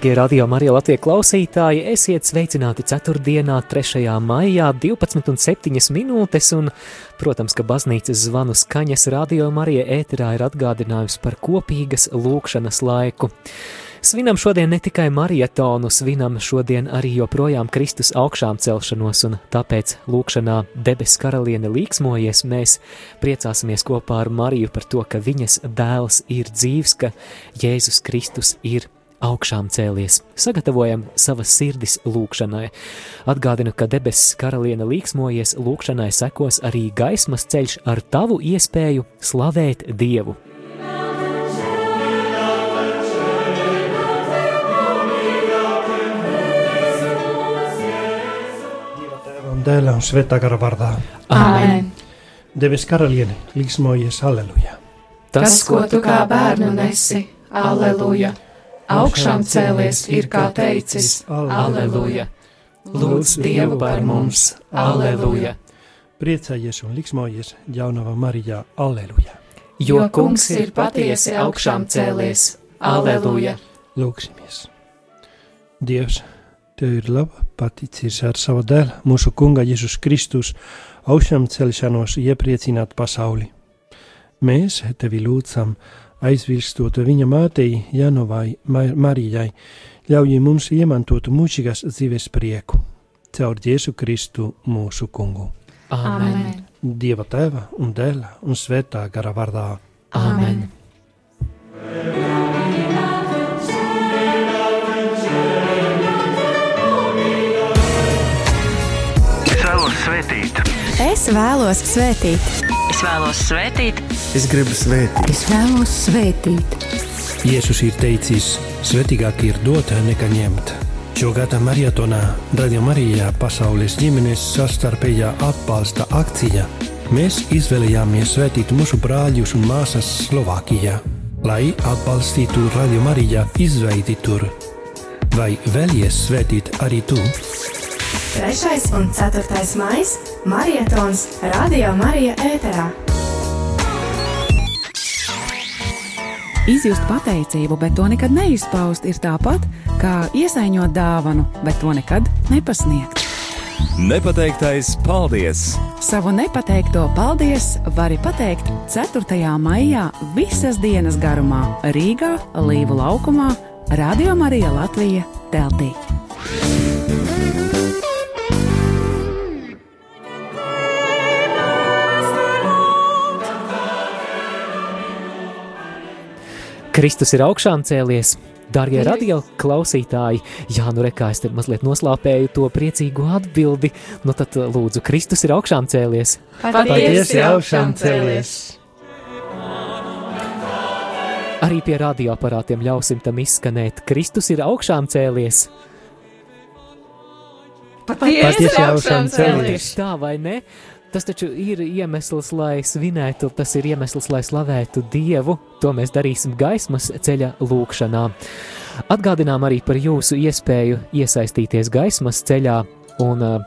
Dārgie radio Marija Latvijas klausītāji, esiet sveicināti 4. 3. maijā, 12,7 minūtes, un, protams, ka baznīcas zvanu skaņas radio Marija ēterā ir atgādinājums par kopīgas lūkšanas laiku. Svinam šodien ne tikai marietonu, svinam šodien arī joprojām Kristus augšām celšanos, un tāpēc lūkšanā debes karaliene līksmojies, mēs priecāsimies kopā ar Mariju par to, ka viņas dēls ir dzīvs, ka Jēzus Kristus ir dzīvs augšām cēlies, sagatavojam savas sirdis lūkšanai. Atgādinu, ka debesis karaliene līksmojies, lūkšanai sekos arī gaismas ceļš ar tavu iespēju slavēt Dievu. Dēlā un svētā gara vārdā. Āmen. Debes karaliene, līksmojies, aleluja. Tas, ko tu kā bērnu nesi, aleluja augšām cēlies ir kā teicis, aleluja! Lūdz Dievu par mums, aleluja! Priecājies un liksmojies jaunavā Marijā, aleluja! Jo kungs ir patiesi augšām cēlies, aleluja! Lūksimies! Dievs, Tev ir laba paticis ar savu dēlu, mūsu kunga Jēzus Kristus, augšām celšanos iepriecināt pasauli. Mēs Tevi lūdzam, aizvirstot viņa mātei Janovai Marijai, ļauj mums iemantot mūžīgās dzīves prieku caur Jēzu Kristu mūsu kungu. Amen. Dieva tēva un dēla un svētā gara vārdā. Amen. Es vēlos svētīt, Es vēlos svētīt, Es vēlos svētīt, Es gribu svētīt. Es vēlos svētīt, Jēzus ir teicis, svētīgāk ir dot nekā ņemt. Šo gada marietonā Radio Marijā pasaules ģimenes sastarpējā atbalsta akcija mēs izvēlējāmies svētīt mūsu brāļus un māsas Slovākijā, lai atbalstītu Radio Marijā izveidi tur. Vai vēlies svētīt arī tu? 3. un 4. maija Marietons Radio Marija ēterā. izjust pateicību, bet to nekad neizpaust, ir tāpat kā iesaņot dāvanu, bet to nekad nepasniegt. Nepateiktais paldies! Savu nepateikto paldies vari pateikt 4. maijā visas dienas garumā Rīgā, Līvu laukumā, Radio Marija Latvija teltī. Kristus ir augšām cēlies. Darbie radio klausītāji, jā, nu rekā es te mazliet noslāpēju to priecīgo atbildi. Nu tad, lūdzu, Kristus ir augšām cēlies. Patiesi augšām cēlies! Arī pie radioaparātiem ļausim tam izskanēt. Kristus ir augšām cēlies. Patiesi augšām cēlies! Tā, vai ne? Tas taču ir iemesls, lai svinētu, tas ir iemesls, lai slavētu Dievu. To mēs darīsim gaismas ceļa lūkšanā. Atgādinām arī par jūsu iespēju iesaistīties gaismas ceļā un uh,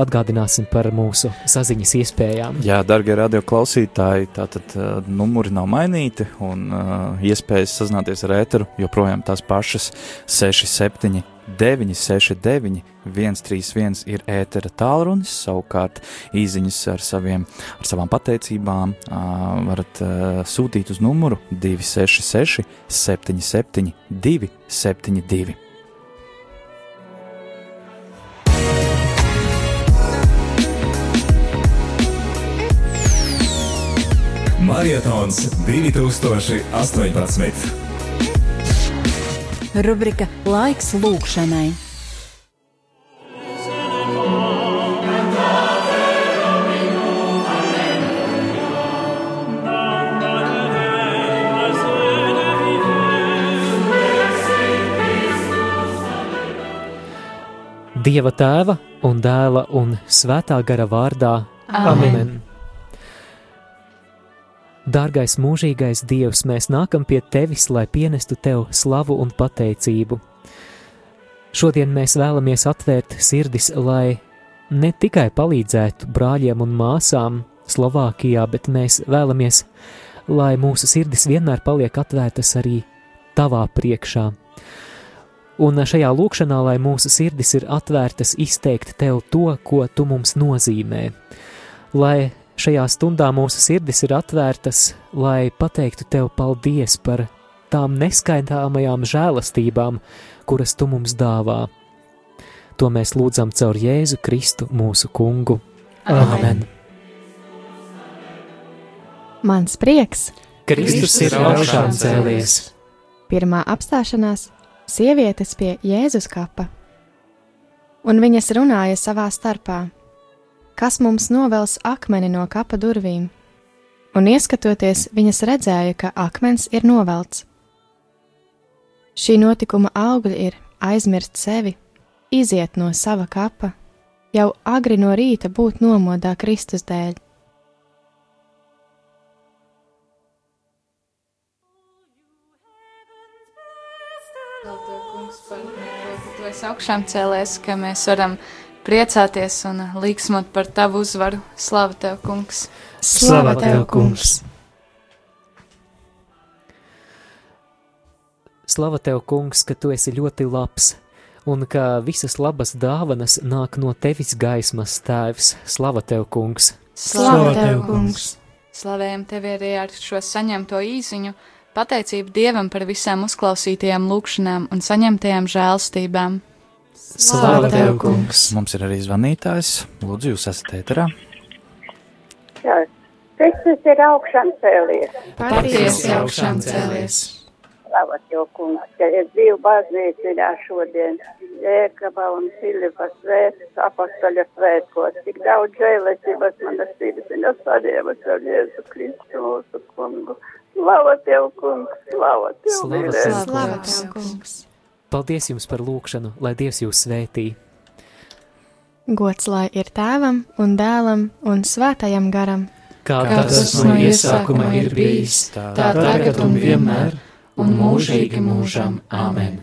atgādināsim par mūsu saziņas iespējām. Jā, darbie radioklausītāji, tātad uh, numuri nav mainīti, un uh, iespējas sazināties ar ēteru joprojām tās pašas 67, 969, 131 ir ētera tālrunis, savukārt īsiņas ar, saviem, ar savām pateicībām varat sūtīt uz numuru 266, 77, 272. Marietons 2018. Rubrika Laiks lūkšanai. Dieva tēva un dēla un svētā gara vārdā. Amen. Amen. Dārgais mūžīgais Dievs, mēs nākam pie Tevis, lai pienestu Tev slavu un pateicību. Šodien mēs vēlamies atvērt sirdis, lai ne tikai palīdzētu brāļiem un māsām Slovākijā, bet mēs vēlamies, lai mūsu sirdis vienmēr paliek atvērtas arī Tavā priekšā. Un šajā lūkšanā, lai mūsu sirdis ir atvērtas izteikt tev to, ko tu mums nozīmē, lai šajā stundā mūsu sirdis ir atvērtas, lai pateiktu tev paldies par tām neskaitāmajām žēlastībām, kuras tu mums dāvā. To mēs lūdzam caur Jēzu Kristu, mūsu kungu. Āmen! Mans prieks! Kristus ir augšām cēlies! Pirmā apstāšanās - sievietes pie Jēzus kapa. Un viņas runāja savā starpā: Kas mums novels akmeni no kapa durvīm? Un ieskatoties, viņas redzēja, ka akmens ir novelts. Šī notikuma augļi ir aizmirst sevi, iziet no sava kapa, jau agri no rīta būt nomodā Kristus dēļ. Esi augšām cēlēs, ka mēs varam priecāties un līksmot par tavu uzvaru. Slava tev, kungs! Slava tev, kungs! Slava tev, kungs, ka tu esi ļoti labs, un ka visas labas dāvanas nāk no tevis gaismas tēvs. Slava tev, kungs! Slava tev, kungs! Slavējam tevi arī ar šo saņemto īziņu, pateicību Dievam par visām uzklausītajām lūkšanām un saņemtajām žēlstībām. Slava tev, kungs! Mums ir arī zvanītājs. Lūdzu, jūs esat ēterā. Jā, Kristus ir augšām cēlies. Patiesi augšām cēlies! Slavat jau kungs, ka ir divi baznīciņā šodien. Jēkaba un Filipa svēts, apastaļa svētkos. Tik daudz žēlētības manas sirds un es padievu ar Jēzu Kristu mūsu kungu. Slava tev, kungs, slava tev, Slava tev, Slava kungs. tev, kungs! Paldies jums par lūgšanu, lai Dievs jūs svētī. Gods lai ir tēvam un dēlam un svētajam garam. Kā Kā tas no iesākuma ir bijis, tā tagad un vienmēr, un mūžīgi mūžam. Āmen!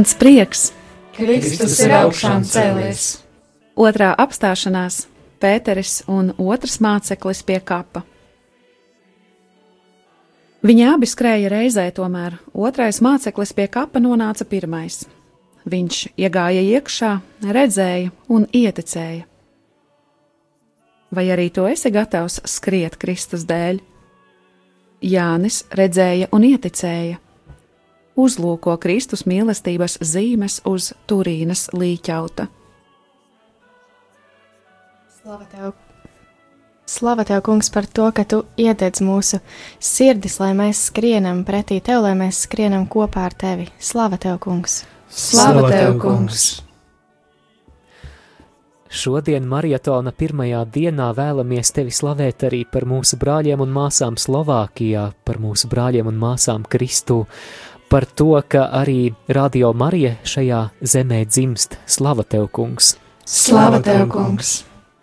Mans prieks, Kristus ir augšām cēlies! otrā apstāšanās - Pēteris un otrs māceklis pie kapa. Viņi abi skrēja reizē, tomēr otrais māceklis pie kapa nonāca pirmais. Viņš iegāja iekšā, redzēja un ieticēja. Vai arī tu esi gatavs skriet Kristus dēļ? Jānis redzēja un ieticēja. Uzlūko Kristus mīlestības zīmes uz Turīnas līķauta. Slava tev! Slava tev, kungs, par to, ka tu iededz mūsu sirdis, lai mēs skrienam pretī tev, lai mēs skrienam kopā ar tevi. Slava tev, kungs! Slava tev, kungs! Šodien maratona pirmajā dienā vēlamies tevi slavēt arī par mūsu brāļiem un māsām Slovākijā, par mūsu brāļiem un māsām Kristū, par to, ka arī Radio Marija šajā zemē dzimst. Slava tev, kungs! Slava tev, kungs!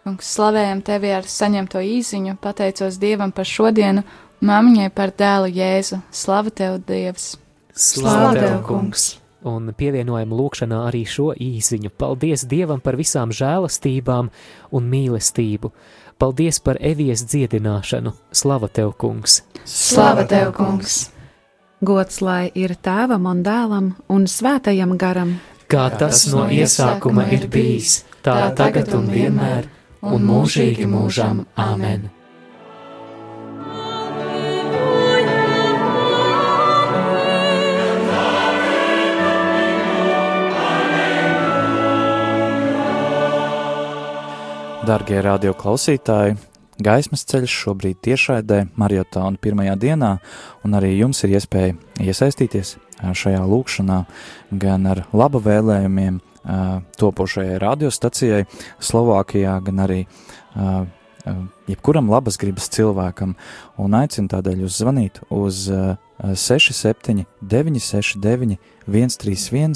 Kungs, slavējam tevi ar saņemto īziņu, pateicos Dievam par šodienu, māmiņai par dēlu Jēzu. Slava tev, Dievs! Slava tev, kungs! Un pievienojam lūkšanā arī šo īziņu. Paldies Dievam par visām žēlastībām un mīlestību. Paldies par evijas dziedināšanu. Slava tev, kungs! Slava tev, kungs! Gods lai ir tēvam un dēlam un svētajam garam, Kā tas no iesākuma ir bijis, tā tagad un vienmēr, un mūžīgi mūžam. Āmen! Darbie radioklausītāji, gaismas ceļš šobrīd tiešraidē maratona pirmajā dienā, un arī jums ir iespēja iesaistīties šajā lūkšanā gan ar laba vēlējumiem topošajai radiostacijai Slovākijā, gan arī jebkuram labas gribas cilvēkam, un aicinu tādēļ jūs zvanīt uz ā, 67 969 131.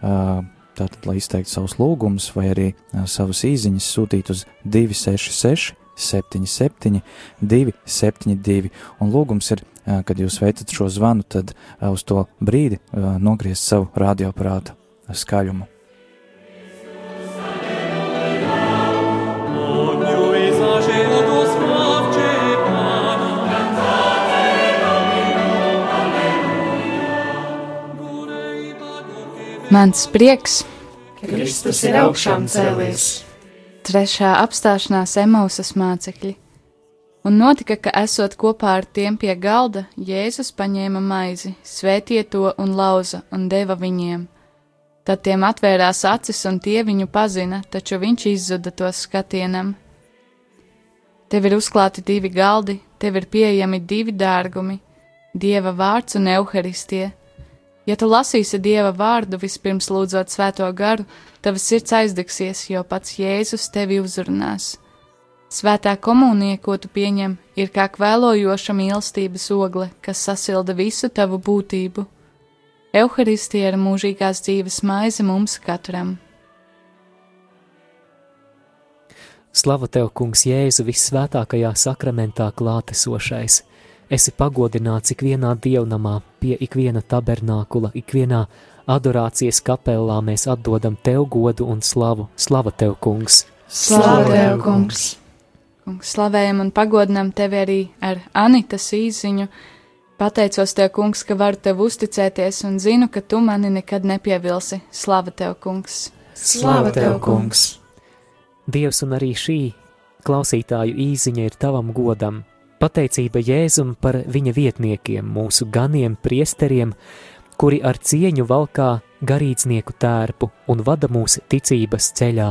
ā, Tātad, lai izteiktu savus lūgumus, vai arī savus īsiņas sūtīt uz 266, 77, 272. Un lūgums ir kad jūs veicat šo zvanu, tad uz to brīdi nogriezt savu radioaparātu skaļumu. Mans prieks, Kristus ir augšām cēlies. Trešā apstāšanās Emausas mācekļi. Un notika, ka esot kopā ar tiem pie galda, Jēzus paņēma maizi, svētīja to un lauza un deva viņiem. Tad tiem atvērās acis un tie viņu pazina, taču viņš izzuda to skatienam. Tev ir uzklāti divi galdi, tev ir pieejami divi dārgumi - Dieva vārds un evaharistie. Ja tu lasīsi Dieva vārdu vispirms lūdzot svēto garu, tavs sirds aizdegsies, jo pats Jēzus tevi uzrunās. Svētā komunija, ko tu pieņem, ir kā kvēlojoša mīlestības ogle, kas sasilda visu tavu būtību. Euharistija ir mūžīgās dzīves maize mums katram. Slava tev, Kungs, Jēzu visvētākajā sakramentā klātesošais! Esi pagodināts ikvienā dievnamā, pie ikviena tabernākula, ikvienā adorācijas kapelā mēs atdodam tev godu un slavu. Slava tev, Kungs! Slava tev, Kungs! Kungs, slavējam un pagodinam tevi arī ar Anitas īziņu. Pateicos tev, kungs, ka varu tev uzticēties un zinu, ka tu mani nekad nepievilsi. Slava tev, kungs! Slava tev, kungs! Dievs un arī šī klausītāju īziņa ir tavam godam. Pateicība Jēzum par viņa vietniekiem, mūsu ganiem, priesteriem, kuri ar cieņu valkā garīdznieku tērpu un vada mūsu ticības ceļā.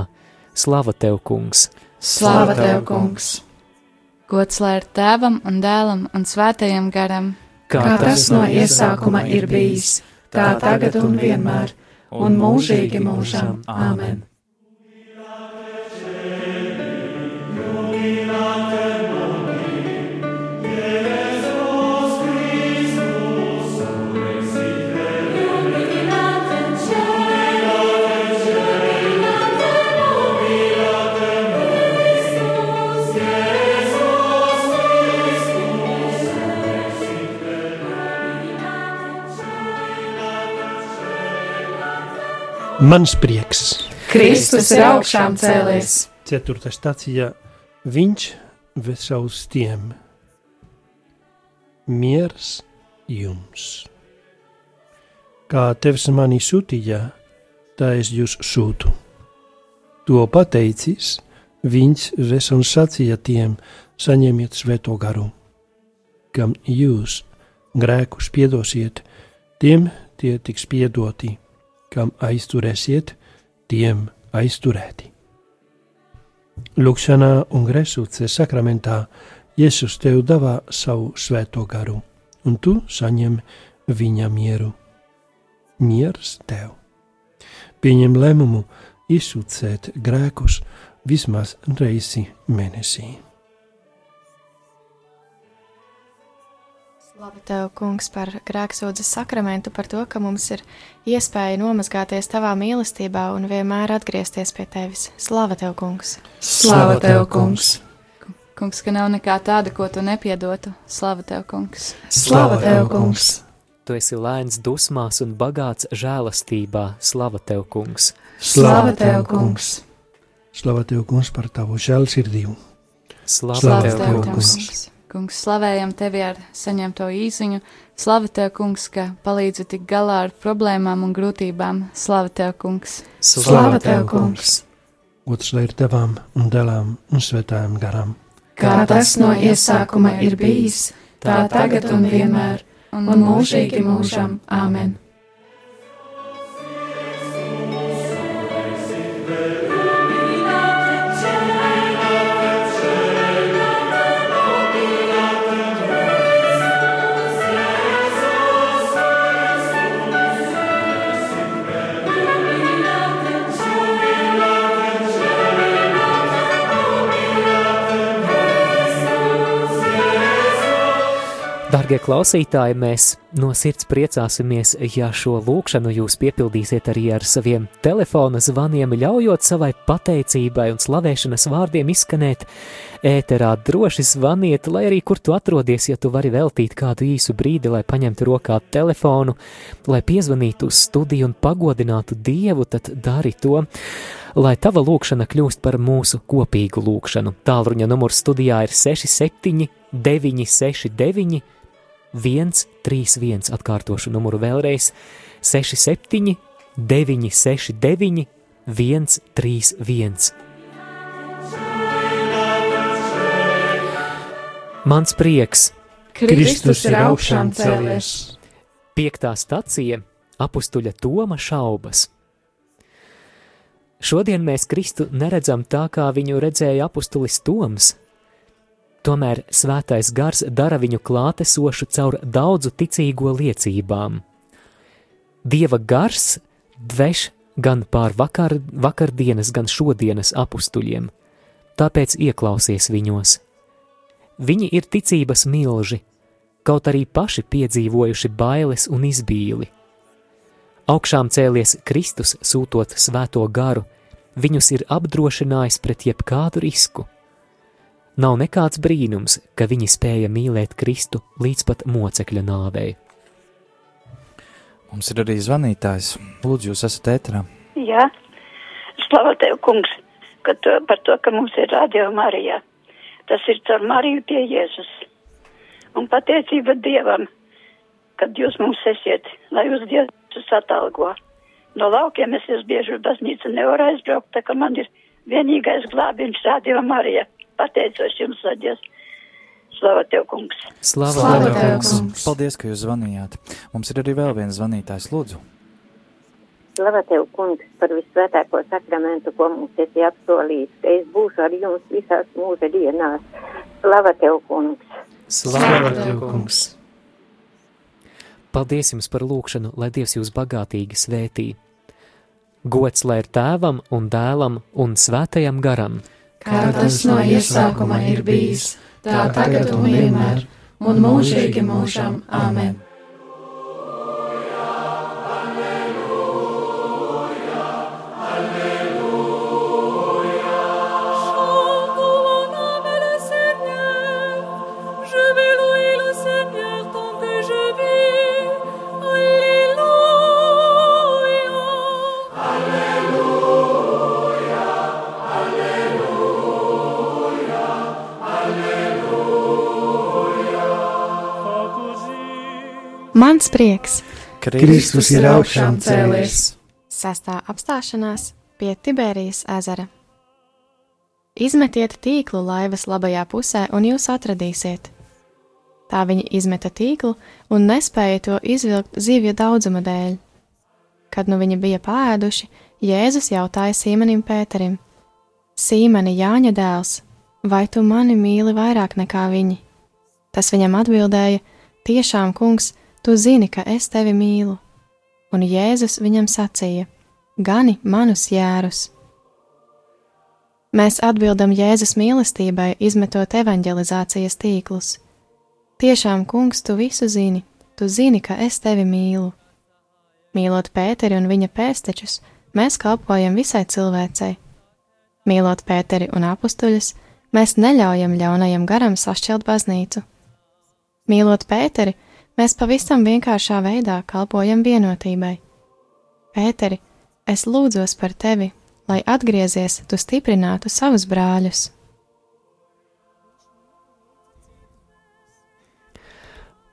Slava tev, kungs! Slāva tev, kungs! Gods lai ir tēvam un dēlam un svētajam garam, Kā tas no iesākuma ir bijis, tā tagad un vienmēr, un mūžīgi mūžam. Āmen! Mans prieks. Kristus ir augšām cēlies. Ceturtā stācija Viņš vesā uz tiem. Miers jums. Kā tevs mani sūtīja, tā es jūs sūtu. To pateicis, viņš vesā un sacīja tiem: saņemiet svēto garu, kam jūs grēkus piedosiet, tiem tie tiks piedoti kam aizturēsiet, tiem aizturēti. Lūkšanā un grēsūce sakramentā Jēzus tev dāvā savu svēto garu, un tu saņem viņa mieru. Miers tev! Pieņem lēmumu izsūcēt grēkus vismaz reizi mēnesī. Labi, Tev, Kungs, par grēksūdzes sakramentu, par to, ka mums ir iespēja nomazgāties Tavā mīlestībā un vienmēr atgriezties pie Tevis. Slava Tev, Kungs! Slava tev, kungs! kungs, ka nav nekā tāda, ko tu nepiedotu. Slava tev, kungs! Slava tev, kungs! Tu esi lēns dusmās un bagāts žēlastībā. Slava tev, Kungs! Slava tev, kungs! Slava tev, kungs, par tavu žēlsirdību! Slava, Slava tev, tev, Kungs! Kungs. Slavējam tevi ar saņemto īziņu. Slava tev, kungs, ka palīdzi tik galā ar problēmām un grūtībām. Slava tev, kungs! Slava tev, kungs! Gods lai ir tevām un dēlām un svētājiem garām. Kā tas no iesākuma ir bijis, tā tagad un vienmēr, un mūžīgi mūžam. Āmen! Darbie klausītāji, mēs no sirds priecāsimies, ja šo lūkšanu jūs piepildīsiet arī ar saviem telefona zvaniem, ļaujot savai pateicībai un slavēšanas vārdiem izskanēt. Ēterā droši zvaniet, lai arī kur tu atrodies, ja tu vari veltīt kādu īsu brīdi, lai paņemtu rokā telefonu, lai piezvanītu uz studiju un pagodinātu Dievu, tad dari to lai tava lūkšana kļūst par mūsu kopīgu lūkšanu. Tālruņa numurs studijā ir 679, 969, 131. Atkārtošu numuru vēlreiz - 67, 969, 131. Mans prieks, Kristus ir augšām cēlies. Piektā stacija - apstuļa Toma šaubas. Šodien mēs Kristu neredzam tā, kā viņu redzēja apustulis Toms. Tomēr svētais gars dara viņu klātesošu caur daudzu ticīgo liecībām. Dieva gars dveš gan pār vakar, vakardienas, gan šodienas apstuļiem, tāpēc ieklausies viņos. Viņi ir ticības milži, kaut arī paši piedzīvojuši bailes un izbīli. Augšām cēlies Kristus, sūtot svēto garu, viņus ir apdrošinājis pret jebkādu risku. Nav nekāds brīnums, ka viņi spēja mīlēt Kristu līdz pat mocekļa nāvei. Mums ir arī zvanītājs. Lūdzu, jūs esat ēterā. Jā, slava tev, kungs, ka tu, par to, ka mums ir radio Marijā. Tas ir caur Mariju pie Jēzus. Un pateicība Dievam, kad jūs mums esiet, lai jūs Dievs atalgo. No laukiem es esmu bieži uz baznīcu nevaru aizbraukt, tā ka man ir vienīgais glābiņš radio Marija. Pateicos jums, Dievs. Slava tev, kungs! Slava, Slava Slava tev, kungs! kungs! Paldies, ka jūs zvanījāt. Mums ir arī vēl viens zvanītājs. Lūdzu, Slava tev, kungs, par visvētāko sakramentu, ko mums esi apsolījis, ka es būšu ar jums visās mūža dienās. Slava tev, kungs! Slava tev, kungs! Paldies jums par lūgšanu, lai Dievs jūs bagātīgi svētī. Gods lai ir tēvam un dēlam un svētajam garam. Kā tas no iesākuma ir bijis, tā tagad un vienmēr, un mūžīgi mūžam. Āmen! Mans prieks, Kristus ir augšām cēlies. sastā apstāšanās pie Tiberijas ezera. Izmetiet tīklu laivas labajā pusē, un jūs atradīsiet. Tā viņi izmeta tīklu un nespēja to izvilkt zivju daudzuma dēļ. Kad nu viņi bija pāēduši, Jēzus jautāja Sīmanim Pēterim: Sīmani, Jāņa dēls, vai tu mani mīli vairāk nekā viņi? Tas viņam atbildēja: Tiešām, kungs, tu zini, ka es tevi mīlu. Un Jēzus viņam sacīja: Gani manus jērus. Mēs atbildam Jēzus mīlestībai, izmetot evanģelizācijas tīklus. Tiešām, kungs, tu visu zini, tu zini, ka es tevi mīlu. Mīlot Pēteri un viņa pēstečus, mēs kalpojam visai cilvēcei. Mīlot Pēteri un apstuļus, mēs neļaujam ļaunajam garam sašķelt baznīcu. Mīlot Pēteri, mēs pavisam vienkāršā veidā kalpojam vienotībai. Pēteri, es lūdzos par tevi, lai atgriezies, tu stiprinātu savus brāļus.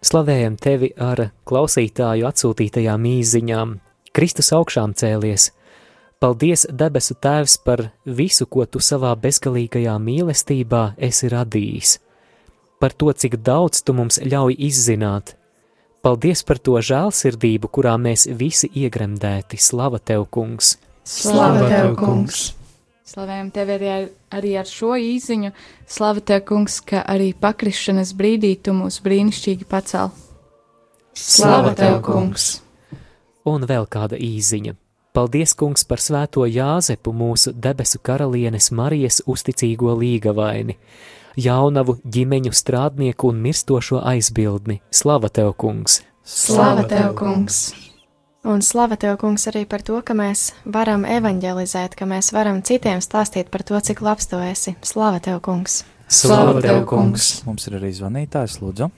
Slavējam tevi ar klausītāju atsūtītajām īsiņām. Kristus augšām cēlies. Paldies, debesu Tēvs, par visu, ko tu savā bezgalīgajā mīlestībā esi radījis, par to, cik daudz tu mums ļauj izzināt. Paldies par to žēlsirdību, kurā mēs visi iegremdēti. Slava tev, kungs! Slava tev, kungs! Slavējam tevi arī ar, arī ar šo īziņu. Slava tev, kungs, ka arī pakrišanas brīdī tu mūs brīnišķīgi pacēl. Slava tev, kungs! Un vēl kāda īziņa. Paldies, kungs, par svēto Jāzepu, mūsu debesu karalienes Marijas uzticīgo līgavaini, jaunavu ģimeņu strādnieku un mirstošo aizbildni. Slava tev, kungs! Slava tev, kungs! Un slava tev, kungs, arī par to, ka mēs varam evanģelizēt, ka mēs varam citiem stāstīt par to, cik labs tu esi. Slava tev, kungs! Slava tev, kungs! Mums ir arī zvanītājs, lūdzu.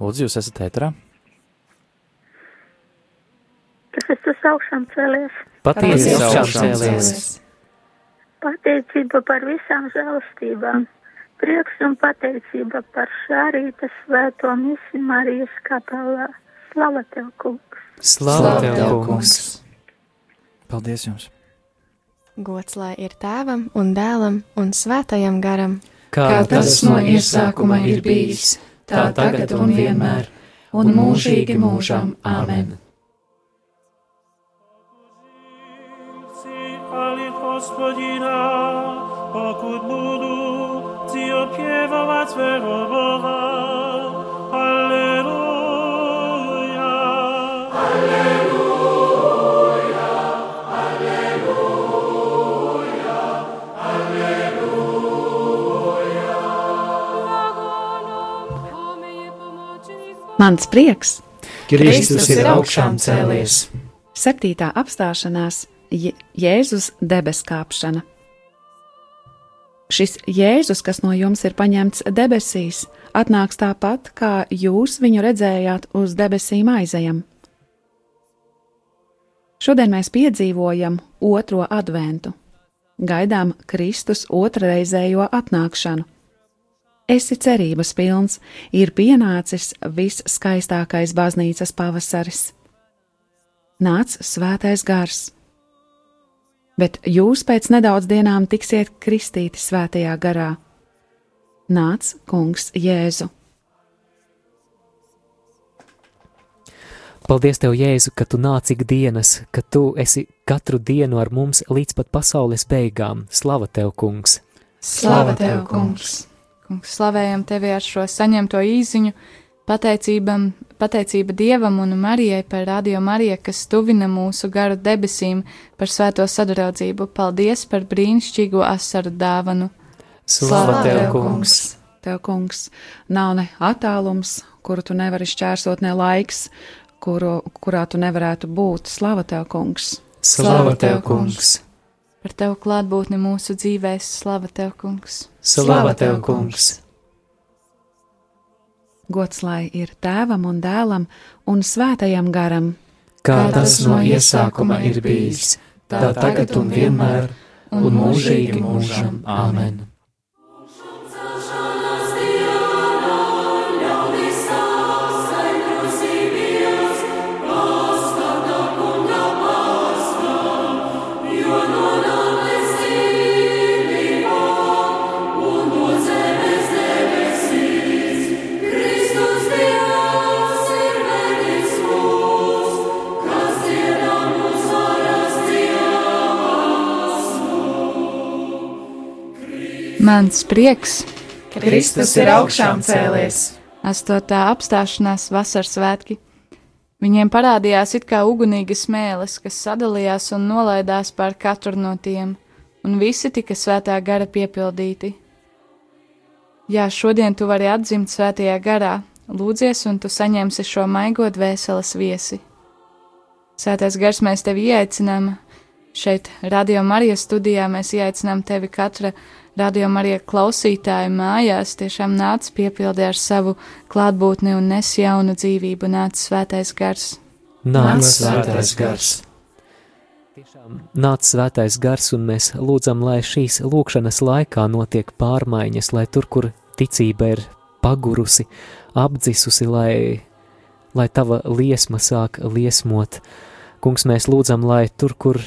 Lūdzu, jūs esat ēterā? Kristus augšām cēlies. Patiesi augšām augšām cēlies. Pateicība par visām žēlastībām. Prieks un pateicība par šā rīta svēto misiju Marijas kapelā. Slava tev, kungs! Slava tev, kungs! Paldies jums! Gods lai ir tēvam un dēlam un svētajam garam, Kā tas no iesākuma ir bijis, tā tagad un vienmēr, un mūžīgi mūžam. Āmen! Chwali Gospodina, pokud budu ci opiewować swego Boga. Alleluja. Mans prieks! Kristus ir augšām cēlies. Septītā apstāšanās Jēzus debeskāpšana. Šis Jēzus, kas no jums ir paņemts debesīs, atnāks tāpat, kā jūs viņu redzējāt uz debesīm aizejam. Šodien mēs piedzīvojam otro adventu, gaidām Kristus otrreizējo atnākšanu. Esi cerības pilns, ir pienācis visskaistākais baznīcas pavasaris. Nāc svētais gars! Bet jūs pēc nedaudz dienām tiksiet kristīti svētajā garā. Nāc, kungs, Jēzu! Paldies, Tev, Jēzu, ka Tu nāc ikdienas, ka Tu esi katru dienu ar mums līdz pat pasaules beigām. Slava Tev, kungs! Slava tev, kungs! Kungs, slavējam tevi ar šo saņemto īziņu, pateicībam, pateicība Dievam un Marijai par radio Mariju, kas tuvina mūsu garu debesīm, par svēto sadraudzību. Paldies par brīnišķīgo asaru dāvanu. Slava Tev, kungs! Tev, kungs, nav ne attālums, kuru tu nevari šķērsot, ne laiks, kuru, kurā tu nevarētu būt. Slava tev, kungs! Slava Tev, kungs! Par tevu klātbūtni mūsu dzīvēs, slava tev, kungs! Slava Tev, kungs! Gods lai ir tēvam un dēlam un svētajam garam, Kā tas no iesākuma ir bijis, tā tagad un vienmēr, un mūžīgi mūžam. Āmen! Mans prieks! Kristus ir augšām cēlies. Astotā apstāšanās vasaras svētki. Viņiem parādījās it kā ugunīgas mēlis, kas sadalījās un nolaidās pār katru no tiem, un visi tika svētā gara piepildīti. Jā, šodien tu vari atzimt svētajā garā, lūdzies, un tu saņemsi šo maigo dvēseles viesi. Svētais gars mēs tevi ieaicinām. Šeit, Radio Marijas studijā, mēs ieaicinām tevi katra Radio Marija klausītāja mājās. Tiešām nāc piepildi ar savu klātbūtni un nes jaunu dzīvību, nāc svētais gars. Nāc svētais gars! Tiešām nāc svētais gars, un mēs lūdzam, lai šīs lūkšanas laikā notiek pārmaiņas, lai tur, kur ticība ir pagurusi, apdzisusi, lai, lai tava liesma sāk liesmot. Kungs, mēs lūdzam, lai tur, kur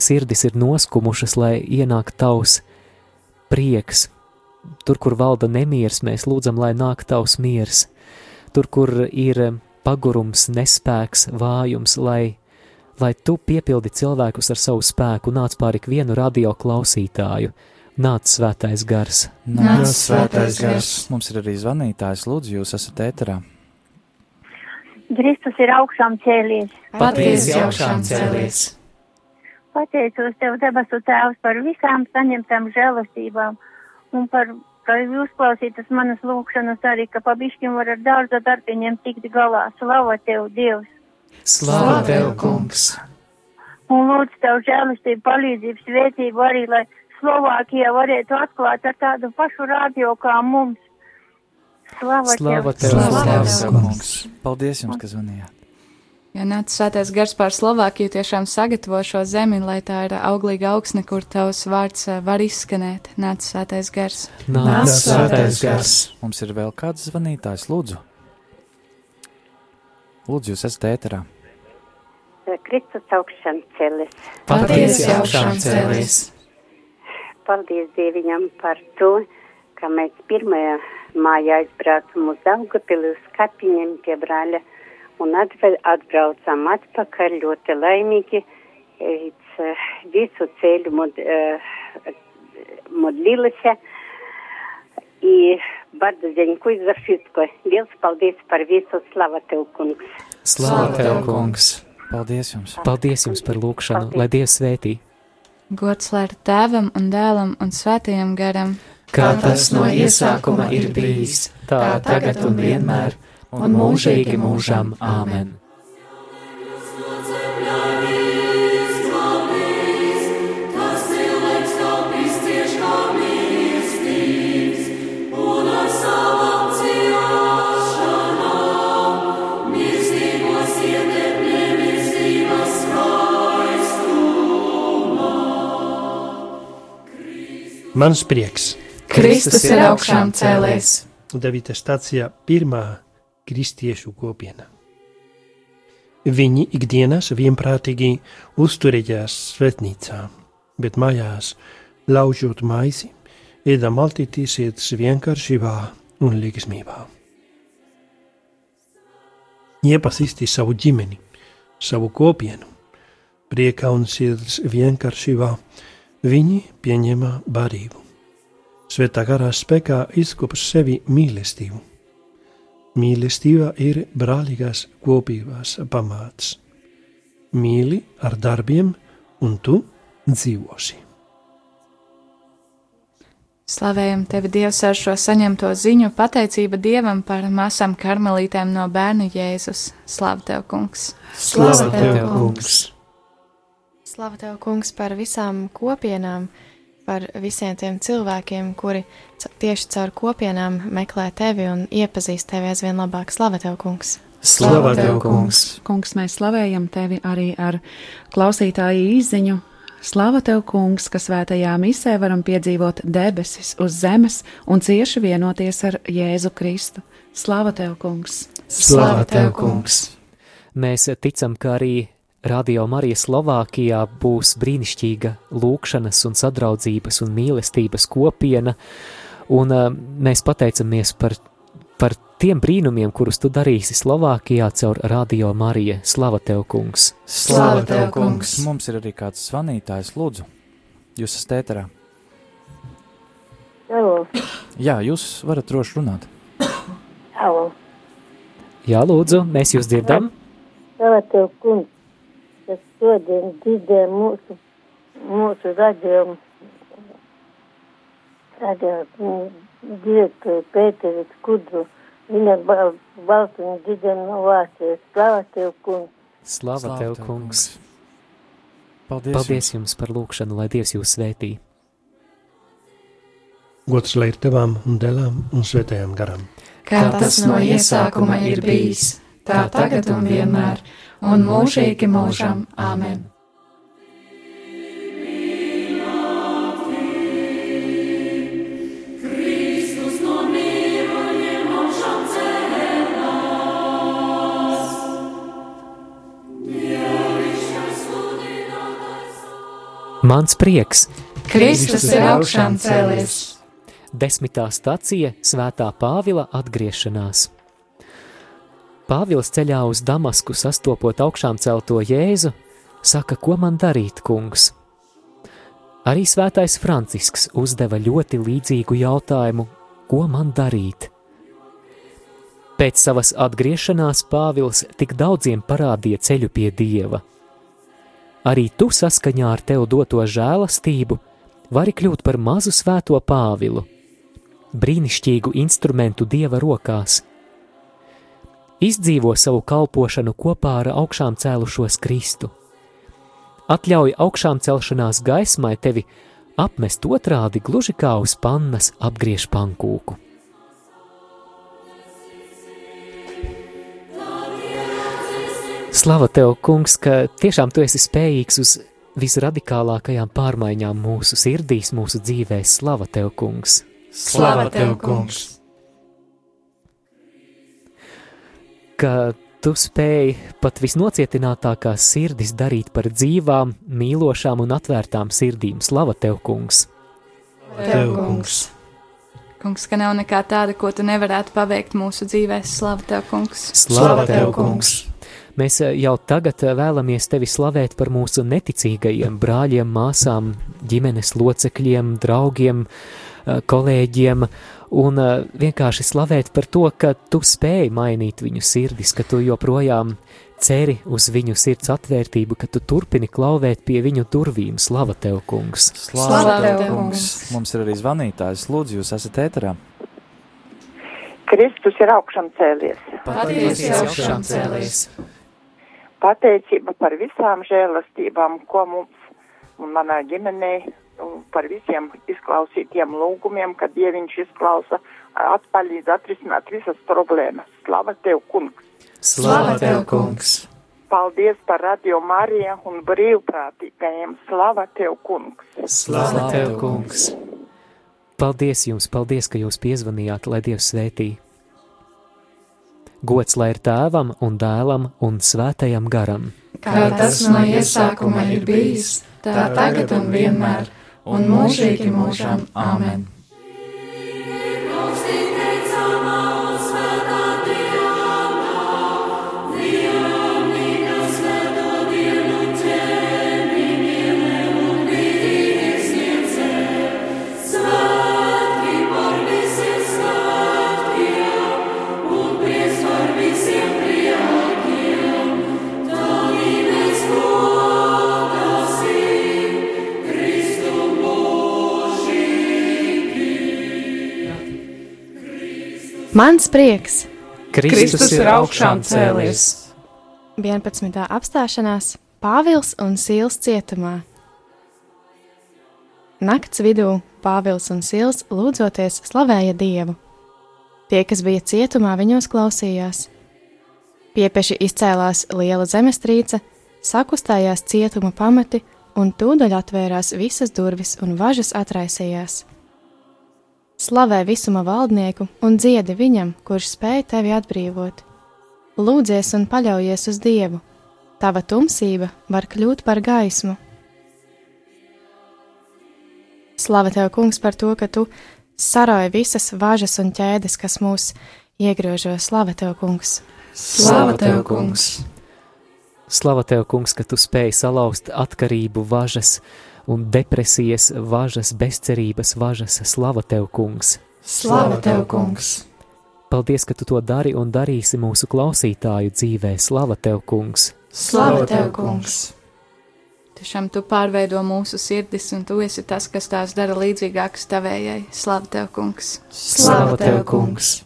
sirdis ir noskumušas, lai ienāk tavs prieks. Tur, kur valda nemieris, mēs lūdzam, lai nāk tavs miers. Tur, kur ir pagurums, nespēks, vājums, lai, lai tu piepildi cilvēkus ar savu spēku, nāc pār ikvienu radio klausītāju. Nāc svētais gars. Nāc svētais gars. Mums ir arī zvanītājs, lūdzu, jūs esat ēterā. Kristus ir augšām cēlies. Patiesi augšām cēlies. Pateicos Tev, debesu Tēvs, par visām saņemtām žēlastībām un par, ka uzklausītas manas lūkšanas arī, ka pabišķim var ar dārza darbiņiem tikt galā. Slava Tev, Dievs! Slava Tev, kungs! Un lūdzu Tev žēlastību, palīdzību, svētību arī, lai Slovākija varētu atklāt ar tādu pašu radio kā mums. Slava, Slava Tev! Tev, Slava Tēvs, Tev, kungs! Paldies jums, ka zvanījāt! Ja nāc svētais gars pār Slovākiju tiešām sagatavo šo zemi, lai tā ir auglīga augsne, kur tavs vārds eh, var izskanēt. Nāc svētais gars. Nāc svētais gars! Mums ir vēl kāds zvanītājs, lūdzu. Lūdzu, jūs esat ēterā. Kristus augšām celis. Patiesi augšām cēlies! Paldies Dieviņam par to, ka mēs pirmajā mājā aizbraucam uz Daugavpili uz kapiņiem pie brāļa un atve- atbraucam atpakaļ ļoti laimīgi. It's, uh, visu ceļu mod, uh, modlилися. И bardzo dziękuję za wszystko. Dievs, paldies par visu. Slava Tev, kungs. Slava Tev, kungs! Paldies jums! Paldies jums par lūgšanu, lai Dievs svētī! Gods lai ir tēvam un dēlam un svētajam garam. Kā tas no iesākuma ir bijis, tā tagad un vienmēr, un mūžīgi mūžam āmen. Mans prieks. Kristus ir augšām cēlies. 9. stācijā pirmā kristiešu kopiena. Viņi ikdienas vienprātīgi uzturējās svētnīcā, bet mājās, laužot maisi, ēda maltītīsietas vienkāršībā un līgsmībā. Iepazīsti savu ģimeni, savu kopienu, priekā un sirds vienkāršībā, viņi pieņēma barību. Svētā garā spēkā izkopa sevi mīlestību. Mīlestība ir brālīgās kopībās pamāts. Mīli ar darbiem, un tu dzīvosi. Slavējam tevi, Dievs, ar šo saņemto ziņu, pateicība Dievam par masām karmelītēm no bērnu Jēzus. Slavu tev, kungs! Slava Tev, kungs! Slava Tev, kungs, par visām kopienām, par visiem tiem cilvēkiem, kuri tieši caur kopienām meklē Tevi un iepazīst Tevi aizvien labāk. Slava Tev, kungs! Slava Tev, kungs! Kungs, mēs slavējam tevi arī ar klausītāju izziņu. Slava tev, kungs, ka svētajā misē varam piedzīvot debesis uz zemes un cieši vienoties ar Jēzu Kristu. Slava tev, kungs! Slava Tev, kungs! Mēs ticam, ka arī Radio Marija Slovākijā būs brīnišķīga lūkšanas un sadraudzības un mīlestības kopiena, un uh, mēs pateicamies par, par tiem brīnumiem, kurus tu darīsi Slovākijā caur Radio Mariju. Slava Tev, kungs! Slava Tev, kungs! Mums ir arī kāds zvanītājs, lūdzu. Jūs esat ēterā. Alo, Jā, jūs varat droši runāt. alo. Jā, lūdzu, mēs jūs dzirdam! Slava Tev, kungs, kas šodien dzirdēja mūsu, mūsu radījumu. Radio direktoru Pēteri Skudru. Viņa bal- balsiņu dzirdēja no Vācijas. Slava Tev, kungs. Slava, Tev, kungs! Paldies! Paldies jums par lūgšanu, lai Dievs jūs svētī! Gods lai ir tevām un dēlām un svētajām garam. Kā tas no iesākuma ir bijis, tā tagad un vienmēr, un mūžīgi mūžam. Āmen! Mans prieks! Kristus ir augšām cēlies. Desmitā stacija - Svētā Pāvila atgriešanās. Pāvils ceļā uz Damasku sastopot augšām celto Jēzu, saka, ko man darīt, kungs? Arī Svētais Francisks uzdeva ļoti līdzīgu jautājumu, ko man darīt. Pēc savas atgriešanās Pāvils tik daudziem parādīja ceļu pie Dieva. Arī tu saskaņā ar tev doto žēlastību vari kļūt par mazu svēto Pāvilu, brīnišķīgu instrumentu Dieva rokās. Izdzīvo savu kalpošanu kopā ar augšām cēlušos Kristu. Atļauj augšām celšanās gaismai tevi apmest otrādi gluži kā uz pannas apgriež pankūku. Slava tev, kungs, ka tiešām tu esi spējīgs uz visradikālākajām pārmaiņām mūsu sirdīs, mūsu dzīvēs. Slava tev, kungs! Slava tev, kungs! Ka tu spēj pat visnocietinātākās sirdis darīt par dzīvām, mīlošām un atvērtām sirdīm. Slava tev, kungs! Tev, kungs! Kungs, ka nav nekā tāda, ko tu nevarētu paveikt mūsu dzīvēs. Slava tev, kungs! Slava tev, kungs! Mēs jau tagad vēlamies tevi slavēt par mūsu neticīgajiem brāļiem, māsām, ģimenes locekļiem, draugiem, kolēģiem, un vienkārši slavēt par to, ka tu spēj mainīt viņu sirdis, ka tu joprojām ceri uz viņu sirds atvērtību, ka tu turpini klauvēt pie viņu durvīm. Slava tev, kungs! Slava tev, kungs! Mums ir arī zvanītājs. Lūdzu, jūs esat ēterā. Kristus ir augšām cēlies. Patiesi augšām cēlies. Pateicība par visām žēlastībām, ko mums un manā ģimenē, un par visiem izklausītiem lūgumiem, kad Dieviņš izklausa, atpalīdz atrisināt visas problēmas. Slava tev, kungs! Slava tev, kungs! Paldies par radio Mariju un brīvprātīgajiem. Slava tev, kungs! Slava tev, kungs! Paldies jums, paldies, ka jūs piezvanījāt, lai Dievs svētī. Gods lai ir tēvam un dēlam un svētajam garam. Kā tas no iesākuma ir bijis, tā tagad un vienmēr, un mūžīgi mūžam. Āmen! Mans prieks! Kristus ir augšām cēlies! 11. apstāšanās Pāvils un Sīls cietumā. Nakts vidū Pāvils un Sīls lūdzoties slavēja Dievu. Tie, kas bija cietumā, viņos klausījās. Piepeši izcēlās liela zemestrīce, sakustājās cietuma pamati, un tūdaļ atvērās visas durvis un važas atraisījās. Slavē visuma valdnieku un dziedi viņam, kurš spēj tevi atbrīvot. Lūdzies un paļaujies uz Dievu, tava tumsība var kļūt par gaismu. Slava tev, kungs, par to, ka tu saroji visas važas un ķēdes, kas mūs iegrožo. Slava tev, kungs! Slava tev, kungs! Slava tev, kungs, ka tu spēj salauzt atkarību važas un depresijas važas, bezcerības važas. Slava tev, kungs! Slava tev, kungs! Paldies, ka tu to dari un darīsi mūsu klausītāju dzīvē. Slava tev, kungs! Slava tev, kungs! Tiešām tu pārveido mūsu sirdis, un tu esi tas, kas tās dara līdzīgākas tavējai. Slava tev, kungs! Slava tev, kungs!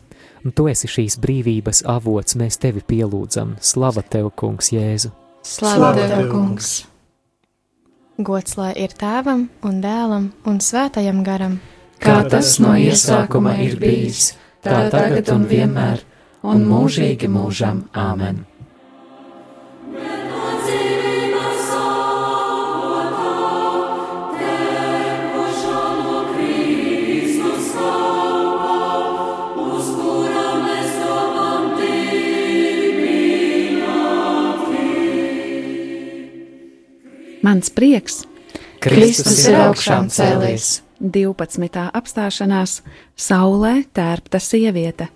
Un tu esi šīs brīvības avots, mēs tevi pielūdzam. Slava tev, kungs, Jēzu! Slava tev, kungs! Gods lai ir tēvam un dēlam un svētajam garam, Kā tas no iesākuma ir bijis, tā tagad un vienmēr, un mūžīgi mūžam. Āmen! Mans prieks, Kristus ir augšām cēlies. 12. apstāšanās Saulē tērpta sieviete.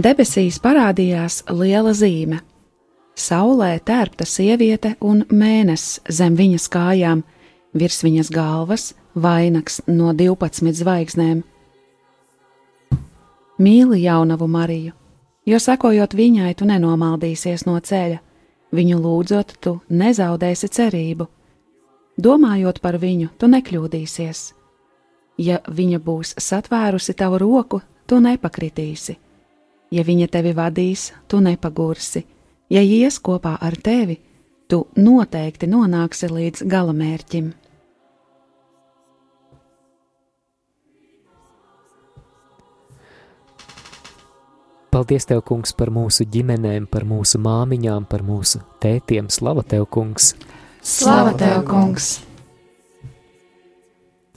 Debesīs parādījās liela zīme. Saulē tērpta sieviete un mēnesis zem viņas kājām, virs viņas galvas vainags no 12 zvaigznēm. Mīli jaunavu Mariju, jo sekojot viņai, tu nenomaldīsies no ceļa, viņu lūdzot, tu nezaudēsi cerību. Domājot par viņu, tu nekļūdīsies. Ja viņa būs satvērusi tavu roku, tu nepakritīsi. Ja viņa tevi vadīs, tu nepagursi. Ja ies kopā ar tevi, tu noteikti nonāksi līdz galamērķim. Paldies, Tev, Kungs, par mūsu ģimenēm, par mūsu māmiņām, par mūsu tētiem. Slava Tev, Kungs! Slava Tev, Kungs!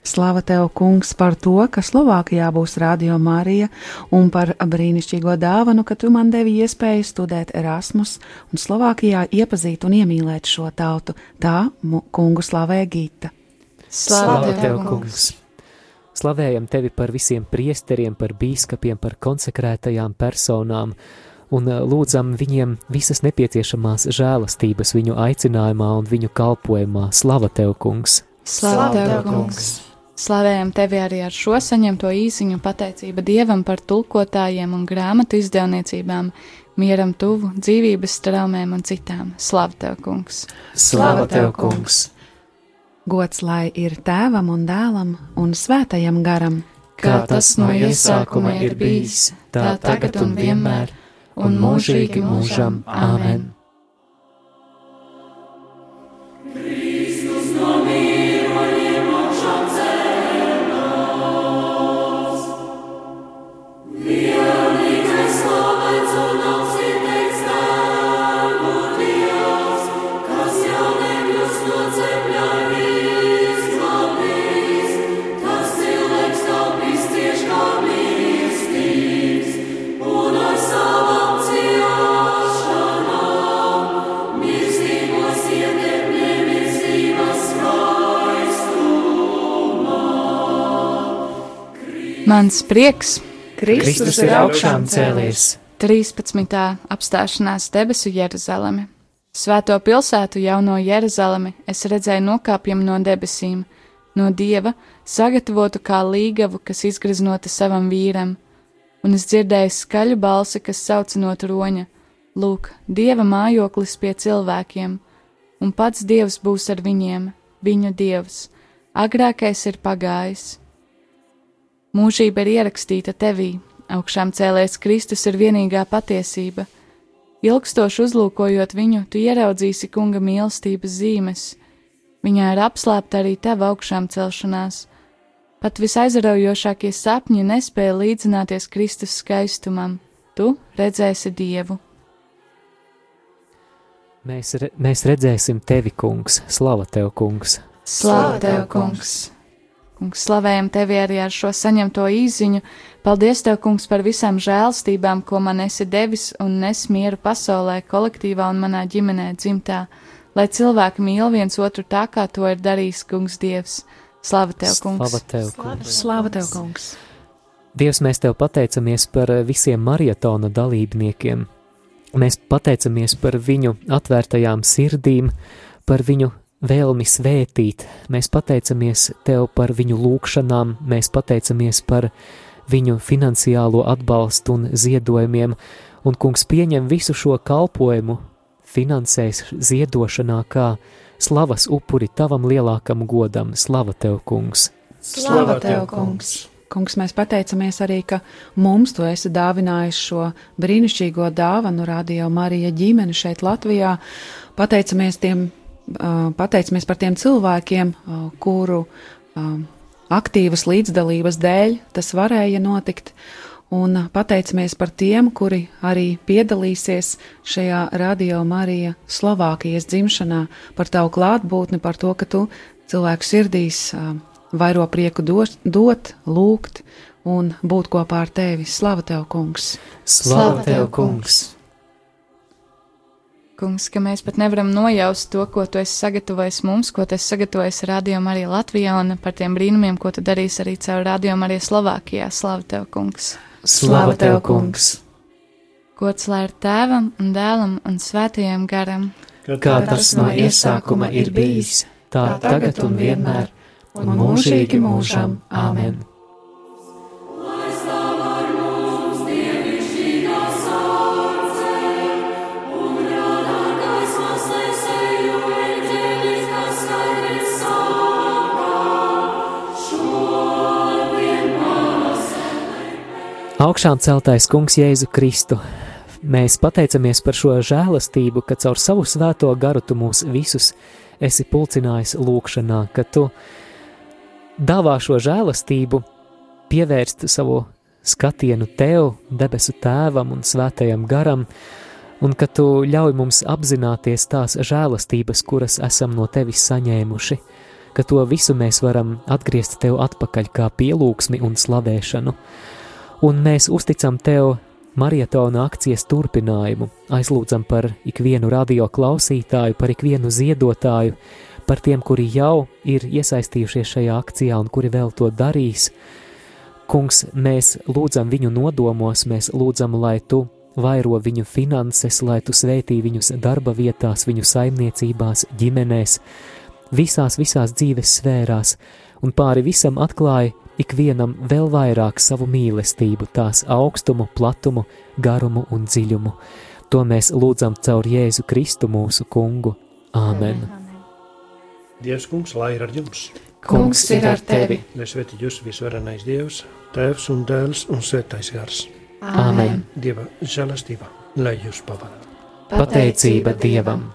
Slava Tev, Kungs, par to, ka Slovākijā būs Radio Marija un par brīnišķīgo dāvanu, ka Tu man devi iespēju studēt Erasmus un Slovākijā iepazīt un iemīlēt šo tautu. Tā kungu slavē Gita. Slava Tev, Kungs! Slavējam Tevi par visiem priesteriem, par bīskapiem, par konsekrētajām personām un lūdzam viņiem visas nepieciešamās žēlastības viņu aicinājumā un viņu kalpojumā. Slava Tev, Kungs! Slava Tev, Kungs! Slavējam tevi arī ar šo saņemto īsiņu pateicība Dievam par tulkotājiem un grāmatu izdevniecībām, mieram tuvu, dzīvības traumēm un citām. Slava Tev, Kungs! Slava Tev, Kungs! Gods lai ir tēvam un dēlam un svētajam garam, kā tas no iesākuma ir bijis, tā tagad un vienmēr, un mūžīgi mūžam. Āmen! Mans prieks, Kristus ir augšām cēlies. 13. apstāšanās debesu Jeruzaleme. Svēto pilsētu jauno Jeruzalemi es redzēju nokāpjam no debesīm, no dieva, sagatavotu kā līgavu, kas izgreznota savam vīram, un es dzirdēju skaļu balsi, kas sauc no troņa: Lūk, dieva mājoklis pie cilvēkiem, un pats dievs būs ar viņiem, viņu dievs, agrākais ir pagājis Mūžība ir ierakstīta tevī, augšām cēlēs Kristus ir vienīgā patiesība. Ilgstoši uzlūkojot viņu, tu ieraudzīsi kunga mīlestības zīmes. Viņā ir apslēpta arī tava augšām celšanās. Pat visaizraujošākie sapņi nespēja līdzināties Kristus skaistumam. Tu redzēsi Dievu. Mēs, re, mēs redzēsim tevi, kungs, slava tev, kungs. Slava tev, kungs! Kungs, slavējam tevi arī ar šo saņemto īziņu. Paldies, tev, kungs, par visām žēlstībām, ko man esi devis un nes mieru pasaulē, kolektīvā un manā ģimenē dzimtā, lai cilvēki mīl viens otru tā, kā to ir darījis kungs Dievs. Slava tev, kungs! Slava tev, kungs! Slava tev, kungs! Dievs, mēs tev pateicamies par visiem maratona dalībniekiem. Mēs pateicamies par viņu atvērtajām sirdīm, par viņu vēlmi svētīt. Mēs pateicamies Tev par viņu lūgšanām, mēs pateicamies par viņu finansiālo atbalstu un ziedojumiem, un Kungs pieņem visu šo kalpojumu, finansēs ziedošanā kā slavas upuri Tavam lielākam godam. Slava Tev, Kungs! Slava Tev, Kungs! Kungs, mēs pateicamies arī, ka mums tu esi dāvinājis šo brīnišķīgo dāvanu Radio Marija ģimeni šeit Latvijā. Pateicamies tiem pateicamies par tiem cilvēkiem, kuru aktīvas līdzdalības dēļ tas varēja notikt, un pateicamies par tiem, kuri arī piedalīsies šajā Radio Marija Slovākijas dzimšanā, par tavu klātbūtni, par to, ka tu cilvēku sirdīs vairo prieku dot, dot lūgt un būt kopā ar tevi. Slava tev, kungs! Slava tev, kungs! Kungs, ka mēs pat nevaram nojaust to, ko tu esi sagatavojis mums, ko tu esi sagatavojis rādījumā arī Latvijā un par tiem brīnumiem, ko tu darīsi arī caur rādījumu arī Slovākijā. Slava tev, kungs! Slava tev, kungs! Gods lai ir tēvam un dēlam un svētajam garam, kā tas no iesākuma ir bijis, tā tagad un vienmēr, un mūžīgi mūžam. Āmen! Augšām celtais Kungs Jēzu Kristu, mēs pateicamies par šo žēlastību, ka caur savu svēto garu tu mūs visus esi pulcinājis lūkšanā, ka tu dāvā šo žēlastību, pievērst savu skatienu tev, debesu tēvam un svētajam garam, un ka tu ļauj mums apzināties tās žēlastības, kuras esam no tevis saņēmuši ka to visu mēs varam atgriezt tev atpakaļ kā pielūgsmi un slavēšanu. Un mēs uzticam tev marietona akcijas turpinājumu, aizlūdzam par ikvienu radio klausītāju, par ikvienu ziedotāju, par tiem, kuri jau ir iesaistījušies šajā akcijā un kuri vēl to darīs. Kungs, mēs lūdzam viņu nodomos, mēs lūdzam, lai tu vairo viņu finanses, lai tu svētī viņus darba vietās, viņu saimniecībās, ģimenēs, visās, visās dzīves sfērās, un pāri visam atklāja ikvienam vēl vairāk savu mīlestību, tās augstumu, platumu, garumu un dziļumu. To mēs lūdzam caur Jēzu Kristu mūsu kungu. Āmen! Dievs, kungs, lai ir ar jums! Kungs ir ar tevi! Lai svētī jūs visvarenais Dievs, Tēvs un Dēls un Svētais Gars! Āmen! Dieva žēlastība, lai jūs pavada! Pateicība Dievam!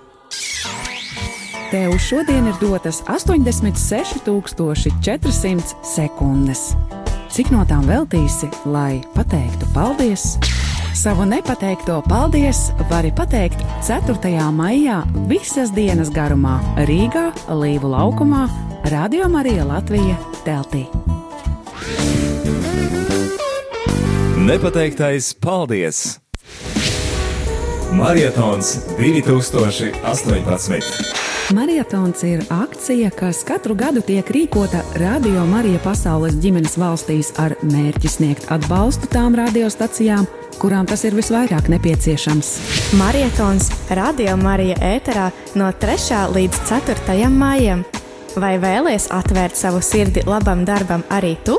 Tev šodien ir dotas 86,400 sekundes. Cik no tām veltīsi, lai pateiktu paldies? Savu nepateikto paldies vari pateikt 4. maijā visas dienas garumā Rīgā, Līvu laukumā, Radio Marija Latvija teltī. Nepateiktais paldies! Marietons 2018. Marietons ir akcija, kas katru gadu tiek rīkota Radio Marija pasaules ģimenes valstīs ar mērķi sniegt atbalstu tām radiostacijām, kurām tas ir visvairāk nepieciešams. Marietons Radio Marija ēterā no 3. līdz 4. maijam. Vai vēlies atvērt savu sirdi labam darbam arī tu?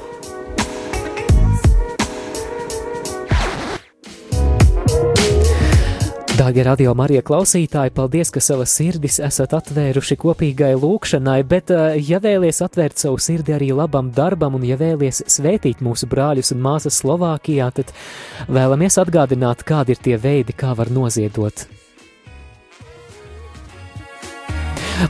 Dārgie radio Marija klausītāji, paldies, ka savas sirdis esat atvēruši kopīgai lūkšanai, bet, eh, ja vēlies atvērt savu sirdi arī labam darbam, un ja vēlies svētīt mūsu brāļus un māsas Slovākijā, tad vēlamies atgādināt, kādi ir tie veidi, kā var noziedot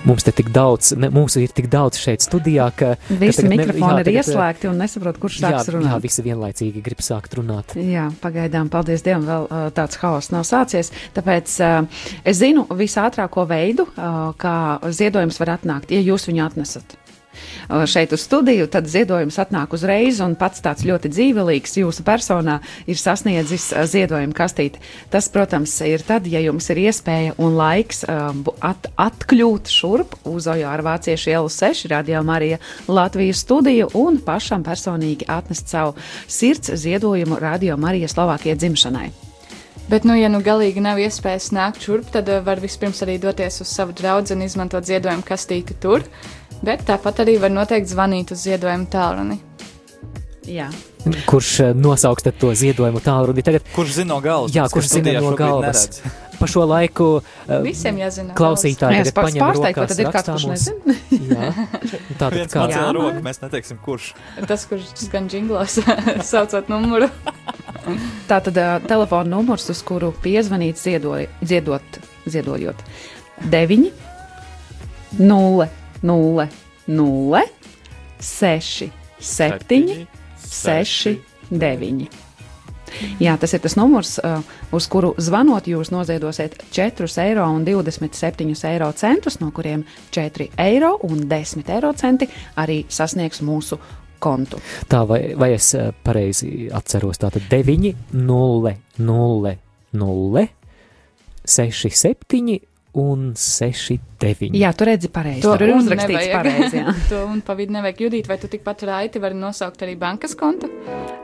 Mums te tik daudz, ne, mūsu ir tik daudz šeit studijā, ka visi ka mikrofoni ne, jā, ir ieslēgti un nesaprot, kurš sāks jā, runāt. Jā, visi vienlaicīgi grib sākt runāt. Jā, pagaidām, paldies Dievam, vēl uh, tāds haoss nav sācies. Tāpēc uh, es zinu visātrāko veidu, kā ziedojums var atnākt, ja jūs viņu atnesat šeit uz studiju, tad ziedojums atnāk uzreiz, un pats tāds ļoti dzīvelīgs jūsu personā ir sasniedzis ziedojuma kastīti. Tas, protams, ir tad, ja jums ir iespēja un laiks at, atkļūt šurp uz Ojāra Vāciešu ielu 6, radījumā arī Latvijas studiju un pašam personīgi atnest savu sirds ziedojumu Radio Marijas Slovākijai dzimšanai. Bet, nu, ja nu galīgi nav iespējas nākt šurp, tad var vispirms arī doties uz savu draugu un izmantot ziedojumu kastīti tur. Bet tāpat arī var noteikti zvanīt uz ziedojumu tālruni. Jā. Kurš eh, nosauks to ziedojumu tālruni? Tagad, kurš zina no galvas? Jā, kurš zina no galvas? Pa šo laiku uh, visiem jāzina. Klausītāji, jā, paņem pārsteigt, vai tad ir kāds, kurš nezina? jā, tātad Viens kā jā, roku, mēs neteiksim, kurš. Tas, kurš skan džinglos, saucot numuru. Tātad uh, telefona numurs, uz kuru piezvanīt ziedoj, ziedot, ziedojot 9 0 0, 0, 6, 7, 6, 9. Jā, tas ir tas numurs, uh, uz kuru zvanot, jūs noziedosiet 4,27 eiro centus, no kuriem 4 eiro un 10 eiro centi arī sasniegs mūsu kontu. Tā vai, vai es pareizi atceros, tātad 9, 0, 0, 0, 6, 7 un 6, 9. Jā, tu redzi pareizi. Tur ir uzrakstīts pareizi. to un pa vidu nevajag judīt, vai tu tikpat raiti vari nosaukt arī bankas kontu?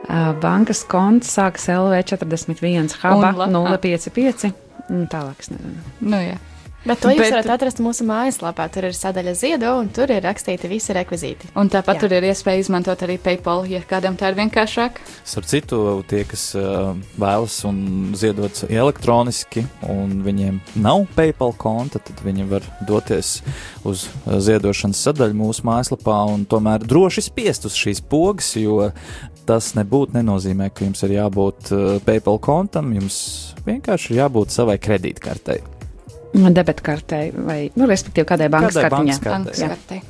Uh, bankas konts sākas LV 41, HBA 055 un tālāk es nezinu. Nu, jā. Bet to jūs Bet... varat atrast mūsu mājaslapā. Tur ir sadaļa ziedo, un tur ir rakstīti visi rekvizīti. Un tāpat Jā. tur ir iespēja izmantot arī PayPal, ja kādam tā ir vienkāršāk. Starp citu, tie, kas uh, vēlas un ziedot elektroniski, un viņiem nav PayPal konta, tad viņi var doties uz ziedošanas sadaļu mūsu mājaslapā un tomēr droši spiest uz šīs pogas, jo tas nebūtu nenozīmē, ka jums ir jābūt uh, PayPal kontam, jums vienkārši ir jābūt savai kredītkartei. Debetkartei vai, nu, respektīvi, kādai bankas kartiņai. bankas kartei.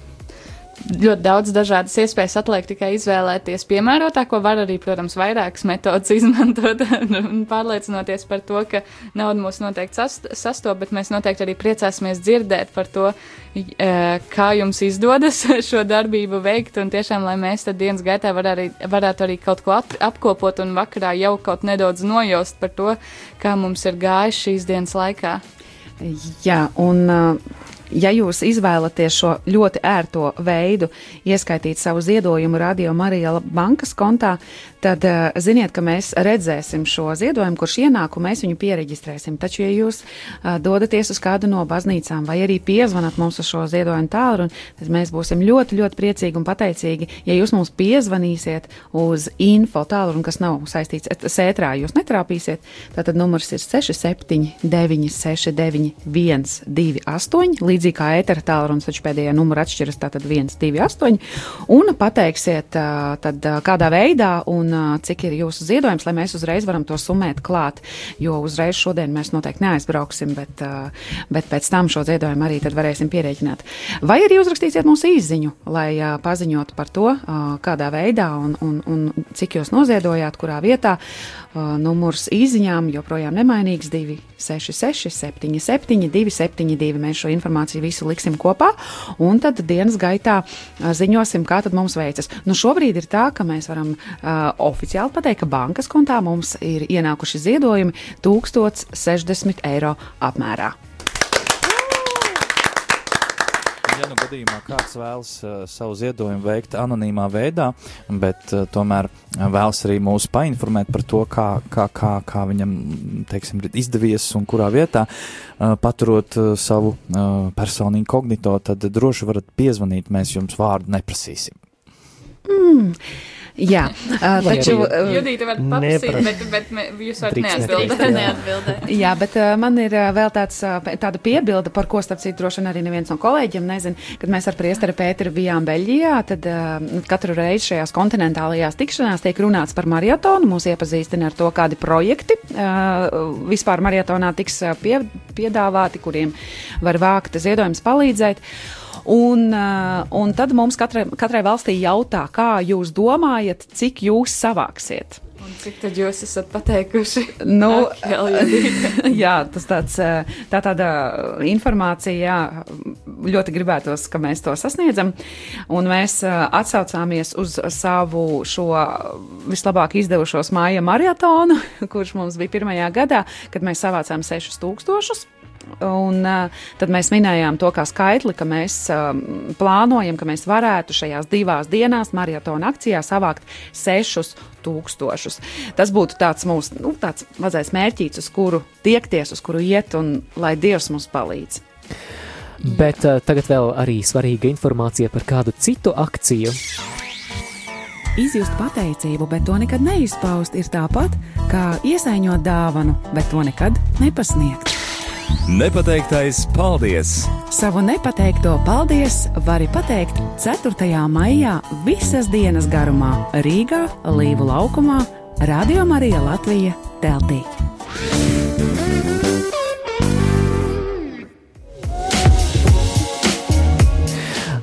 Ļoti daudz dažādas iespējas atliek tikai izvēlēties piemērotāko. Var arī, protams, vairākas metodas izmantot un pārliecinoties par to, ka nauda mūs noteikti sast- sastop, bet mēs noteikti arī priecāsimies dzirdēt par to, eh, kā jums izdodas šo darbību veikt. Un tiešām, lai mēs tad dienas gaitā var arī, varētu arī kaut ko ap, apkopot un vakarā jau kaut nedaudz nojaust par to, kā mums ir gājis šīs dienas laikā. Jā, un uh, ja jūs izvēlaties šo ļoti ērto veidu, ieskaitīt savu ziedojumu Radio Marija bankas kontā, tad uh, ziniet, ka mēs redzēsim šo ziedojumu, kurš ienāk, un mēs viņu pieregistrēsim. Taču, ja jūs uh, dodaties uz kādu no baznīcām vai arī piezvanat mums uz šo ziedojumu tālruni, tad mēs būsim ļoti, ļoti priecīgi un pateicīgi, ja jūs mums piezvanīsiet uz info tālruni, kas nav saistīts ar sētrā, jūs netrāpīsiet. Tātad numurs ir 679, 69, 128, līdzīgi kā ētera tālrunis, taču pēdējā numura atšķiras tātad 128, un pateiksiet, tad kādā veidā un cik ir jūsu ziedojums, lai mēs uzreiz varam to summēt klāt, jo uzreiz šodien mēs noteikti neaizbrauksim, bet, bet pēc tam šo ziedojumu arī tad varēsim pierēķināt. Vai arī uzrakstīsiet mums īziņu, lai paziņotu par to, kādā veidā un, un, un cik jūs noziedojāt, kurā vietā. Ā, Numurs īziņām joprojām nemainīgs 266, 77, 272. Mēs šo informāciju visu liksim kopā, un tad dienas gaitā ā, ziņosim, kā tad mums veicas. Nu, šobrīd ir tā, ka mēs varam uh, oficiāli pateikt, ka bankas kontā mums ir ienākuši ziedojumi 1060 eiro apmērā. Ja nu gadījumā kāds vēlas uh, savu ziedojumu veikt anonīmā veidā, bet uh, tomēr vēlas arī mūs painformēt par to, kā, kā, kā, kā viņam teiksim, izdevies un kurā vietā, uh, paturot uh, savu uh, personu inkognito, tad droši varat piezvanīt, mēs jums vārdu neprasīsim. Mm. Jā, uh, taču. arī- uh, Judīte var paprasīt, bet, bet me- jūs varat neatbildēt. neatbildēt. Jā, bet uh, man ir uh, vēl tāds, uh, tāda piebilde, par ko starp citu droši vien arī neviens no kolēģiem nezina. Kad mēs ar priesteri Pēteru bijām Beļģijā, tad uh, katru reizi šajās kontinentālajās tikšanās tiek runāts par maratonu. Mūs iepazīstina ar to, kādi projekti uh, vispār maratonā tiks uh, pie, piedāvāti, kuriem var vākt ziedojumus palīdzēt. Un, uh, un tad mums katrai, katrai valstī jautā, kā jūs domājat, cik jūs savāksiet. Un cik tad jūs esat pateikuši? Nu, jā, tas tāds, eh, tā tāda informācija, jā, ļoti gribētos, ka mēs to sasniedzam. Un mēs eh, atsaucāmies uz savu šo vislabāk izdevušos māja maratonu, kurš mums bija pirmajā gadā, kad mēs savācām 6000. Un tad mēs minējām to kā skaitli, ka mēs plānojam, ka mēs varētu šajās divās dienās maratona akcijā savākt 6000. Tas būtu tāds mūsu nu, tāds mazais mērķis, uz kuru tiekties, uz kuru iet, un lai Dievs mums palīdz. Bet uh, tagad vēl arī svarīga informācija par kādu citu akciju. Izjust pateicību, bet to nekad neizpaust, ir tāpat kā iesaiņot dāvanu, bet to nekad nepasniegt. Nepateiktais paldies! Savu nepateikto paldies vari pateikt 4. maijā visas dienas garumā Rīgā, Līvu laukumā, Radio Marija Latvija teltī.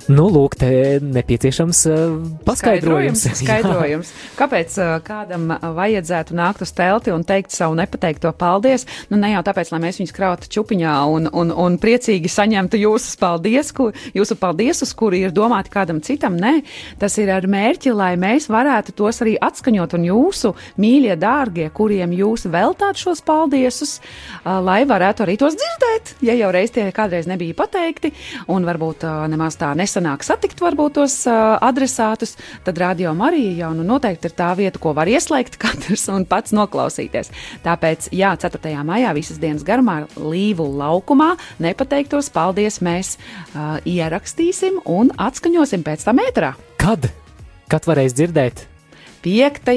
Nu, lūk, te nepieciešams uh, paskaidrojums. Skaidrojums. Kāpēc uh, kādam uh, vajadzētu nākt uz telti un teikt savu nepateikto paldies? Nu, ne jau tāpēc, lai mēs viņus krautu čupiņā un, un, un priecīgi saņemtu jūsu paldies, kur, jūsu paldiesus, kuri ir domāti kādam citam. Nē, tas ir ar mērķi, lai mēs varētu tos arī atskaņot un jūsu mīļie, dārgie, kuriem jūs veltāt šos paldiesus, lai varētu arī tos dzirdēt, ja jau reiz tie kādreiz nebija pateikti un varbūt nemaz tā nesanāk satikt varbūt tos uh, adresātus, tad Radio Marija jau nu noteikti ir tā vieta, ko var ieslēgt katrs un pats noklausīties. Tāpēc, jā, 4. maijā visas dienas garumā Līvu laukumā nepateiktos paldies mēs uh, ierakstīsim un atskaņosim pēc tam ētrā. Kad? Kad varēs dzirdēt? 5.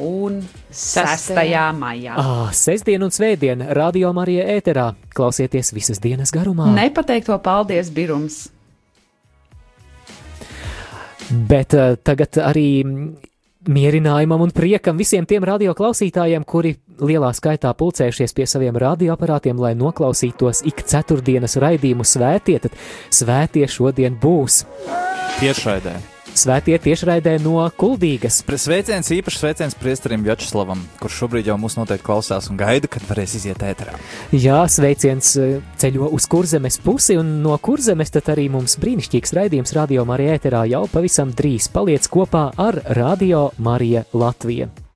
un 6. maijā. Ah, sestdien un svētdien Radio Marija ēterā. Klausieties visas dienas garumā. Nepateikto paldies, Birums! Bet uh, tagad arī mierinājumam un priekam visiem tiem radioklausītājiem, kuri lielā skaitā pulcējušies pie saviem radioaparātiem, lai noklausītos ik ceturtdienas raidījumu svētie, tad svētie šodien būs. Tiešraidē. Svētie tiešraidē no Kuldīgas. Sveiciens īpaši sveiciens priesterim Vjačeslavam, kurš šobrīd jau mūs noteikti klausās un gaida, kad varēs iziet ēterā. Jā, sveiciens eh, ceļo uz kurzemes pusi, un no kurzemes tad arī mums brīnišķīgs raidījums Radio Marija ēterā jau pavisam drīz paliec kopā ar Radio Marija Latviju.